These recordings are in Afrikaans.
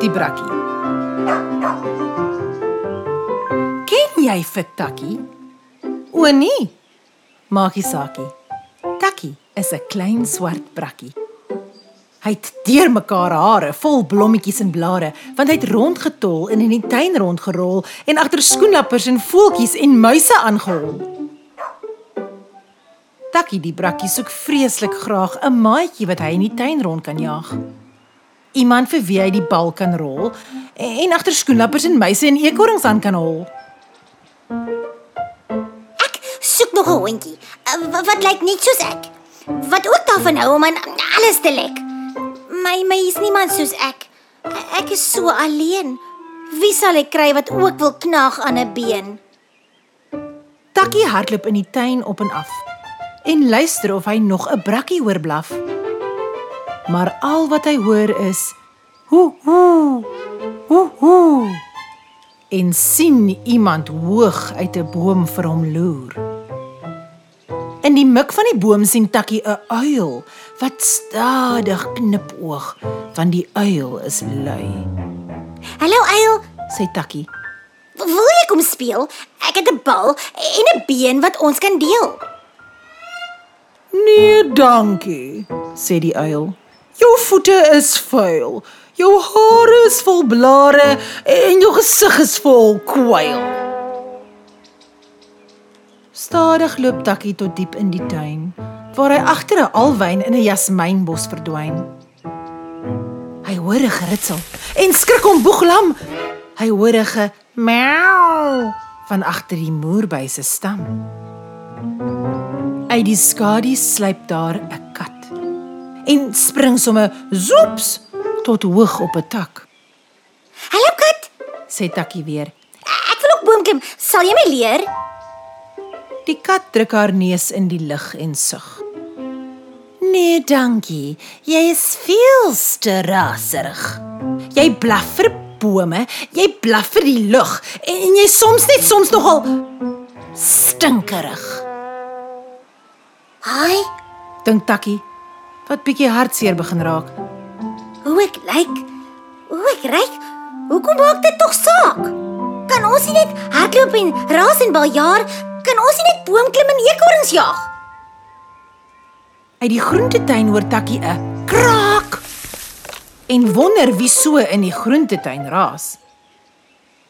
die brakkie. Ken jy vir Takkie? O nee. Maakie saakie. Takkie is 'n klein swart brakkie. Hy het deurmekaar hare vol blommetjies en blare, want hy het rondgetol en in die tuin rondgerol en agter skoenlappers en voeltjies en muise aangehol. Takkie die brakkie soek vreeslik graag 'n maatjie wat hy in die tuin rond kan jaag. Iemand vir wie hy die bal kan rol en agter skoenlappers en muise en eekorings aan kan hol. Ek soek nog 'n hondjie uh, wat, wat lyk net soos ek. Wat ook daarvan hou om aan alles te lek. My my is niemand soos ek. Ek is so alleen. Wie sal ek kry wat ook wil knag aan 'n been? Takkie hardloop in die tuin op en af en luister of hy nog 'n brakkie hoor blaf. Maar al wat hy hoor is hoe hoe hoe hoe en sien iemand hoog uit 'n boom vir hom loer. In die mik van die boom sien Takkie 'n uil wat stadig knipoog, want die uil is lui. Hallo uil, Sê Takkie. wil jy kom speel? Ek het 'n bal en 'n been wat ons kan deel. Nee, dankie, sê die uil. Jou voete is vuil. Jou hare is vol blare en jou gesig is vol kwyl. Stadig loop Takkie tot diep in die tuin, waar hy agter 'n alwyn in 'n jasmynbos verdwyn. Hy hoor 'n geritsel en skrik om boeglam. Hy hoor 'n gemau van agter die moerby se stam. Uit die skadu sluip daar 'n kat en spring sommer zoeps tot hoog op 'n tak. Hallo kat, Sê Takkie weer. ek wil ook boom klim. Sal jy my leer? Die kat druk haar neus in die lug en sug. Nee, dankie. Jy is veel te raserig. Jy blaf vir bome, jy blaf vir die lug en jy soms net soms nogal stinkerig. Haai, Dink Takkie wat bietjie hartseer begin raak. hoe ek lyk. Hoe ek ryk. Hoekom maak dit tog saak? Kan ons nie net hardloop en raas en baljaar? Kan ons nie net boom klim en eekorings jag? Uit die groentetuin hoor Takkie 'n kraak en wonder wie so in die groentetuin raas.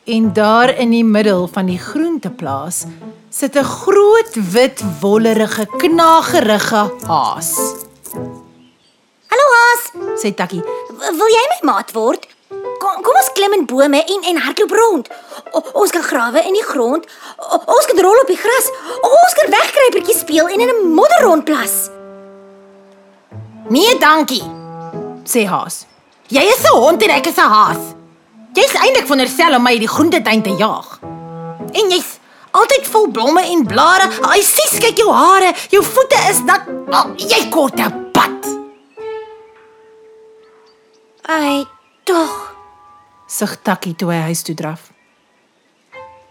En daar in die middel van die groenteplaas sit 'n groot wit wollerige knagerige haas. Sê Takkie, wil jy my maat word? Kom kom ons klim in bome en en hardloop rond. O, ons kan grawe in die grond. O, ons kan rol op die gras. O, ons kan wegkruipertjie speel en in 'n modder rondplas. "Nee, dankie," sê haas. "Jy is 'n hond en ek is 'n haas. Jy's eintlik veronderstel om my die groentetuin te jaag. En jy's altyd vol blomme en blare. Ai, sies, kyk jou hare, jou voete is nat. Oh, jy kort 'n Ai, tog. sug Takkie toe hy huis toe draf.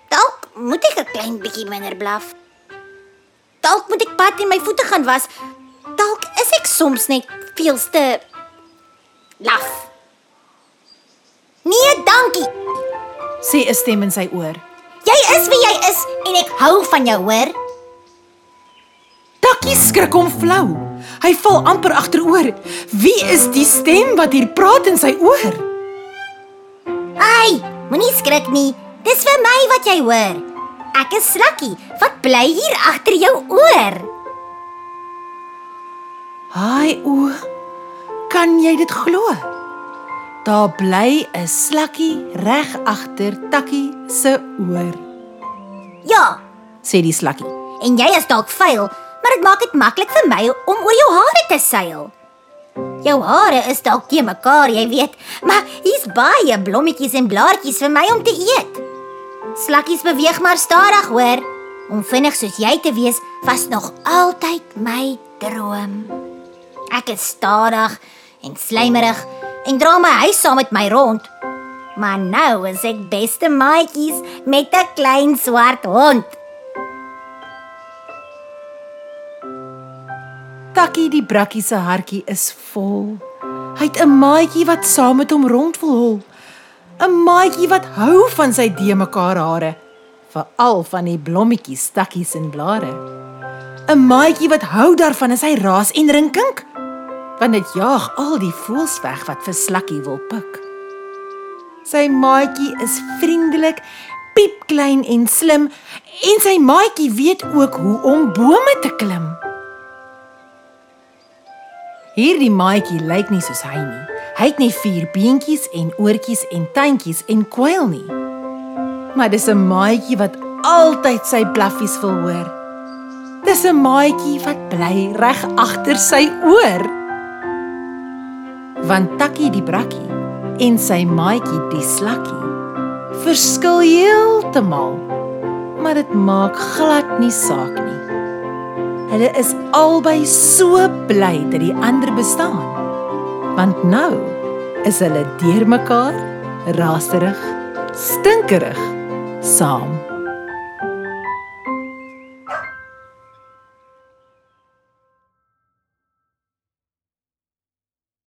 Dalk moet ek 'n klein bietjie minder blaf. Dalk moet ek pad en my voete gaan was. Dalk is ek soms net veelste laf. Nee, dankie. Sê 'n stem in sy oor. Jy is wie jy is en ek hou van jou, hoor? Takkie skrik hom flou. Hy val amper agteroor. Wie is die stem wat hier praat in sy oor? Ai, moenie skrik nie. Dis vir my wat jy hoor. Ek is Slakkie wat bly hier agter jou oor. Haai o. Kan jy dit glo? Daar bly 'n slakkie reg agter Takkie se oor, Ja, sê die slakkie. en jy is dalk vuil, maar dit maak dit maklik vir my om oor jou hare te seil. Jou hare is dalk te mekaar, jy weet, maar hier's baie blommetjies en blaartjies vir my om te eet. Slakkies beweeg maar stadig, hoor. Om vinnig soos jy te wees was nog altyd my droom. Ek is stadig en slijmerig en dra my huis saam met my rond. Maar nou is ek beste maatjies met 'n klein swart hond. Takkie die brakkie se hartjie is vol. Hy het 'n maatjie wat saam met hom rond wil hol. 'n maatjie wat hou van sy de mekaar hare, veral van die blommetjies, stakkies en blare. 'n Maatjie wat hou daarvan as hy raas en rinkink, want dit jaag al die voëls weg wat vir slakkie wil pik. Sy maatjie is vriendelik, piepklein en slim en sy maatjie weet ook hoe om bome te klim. Hierdie maatjie lyk nie soos hy nie. Hy het nie vier beentjies en oortjies en tandjies en kwyl nie. Maar dis 'n maatjie wat altyd sy blaffies wil hoor. Dis 'n maatjie wat bly reg agter sy oor. Want Takkie die brakkie en sy maatjie die slakkie verskil heeltemal. Maar dit maak glad nie saak nie. Hulle is albei so bly dat die ander bestaan. Want nou is hulle deurmekaar raserig, stinkerig saam.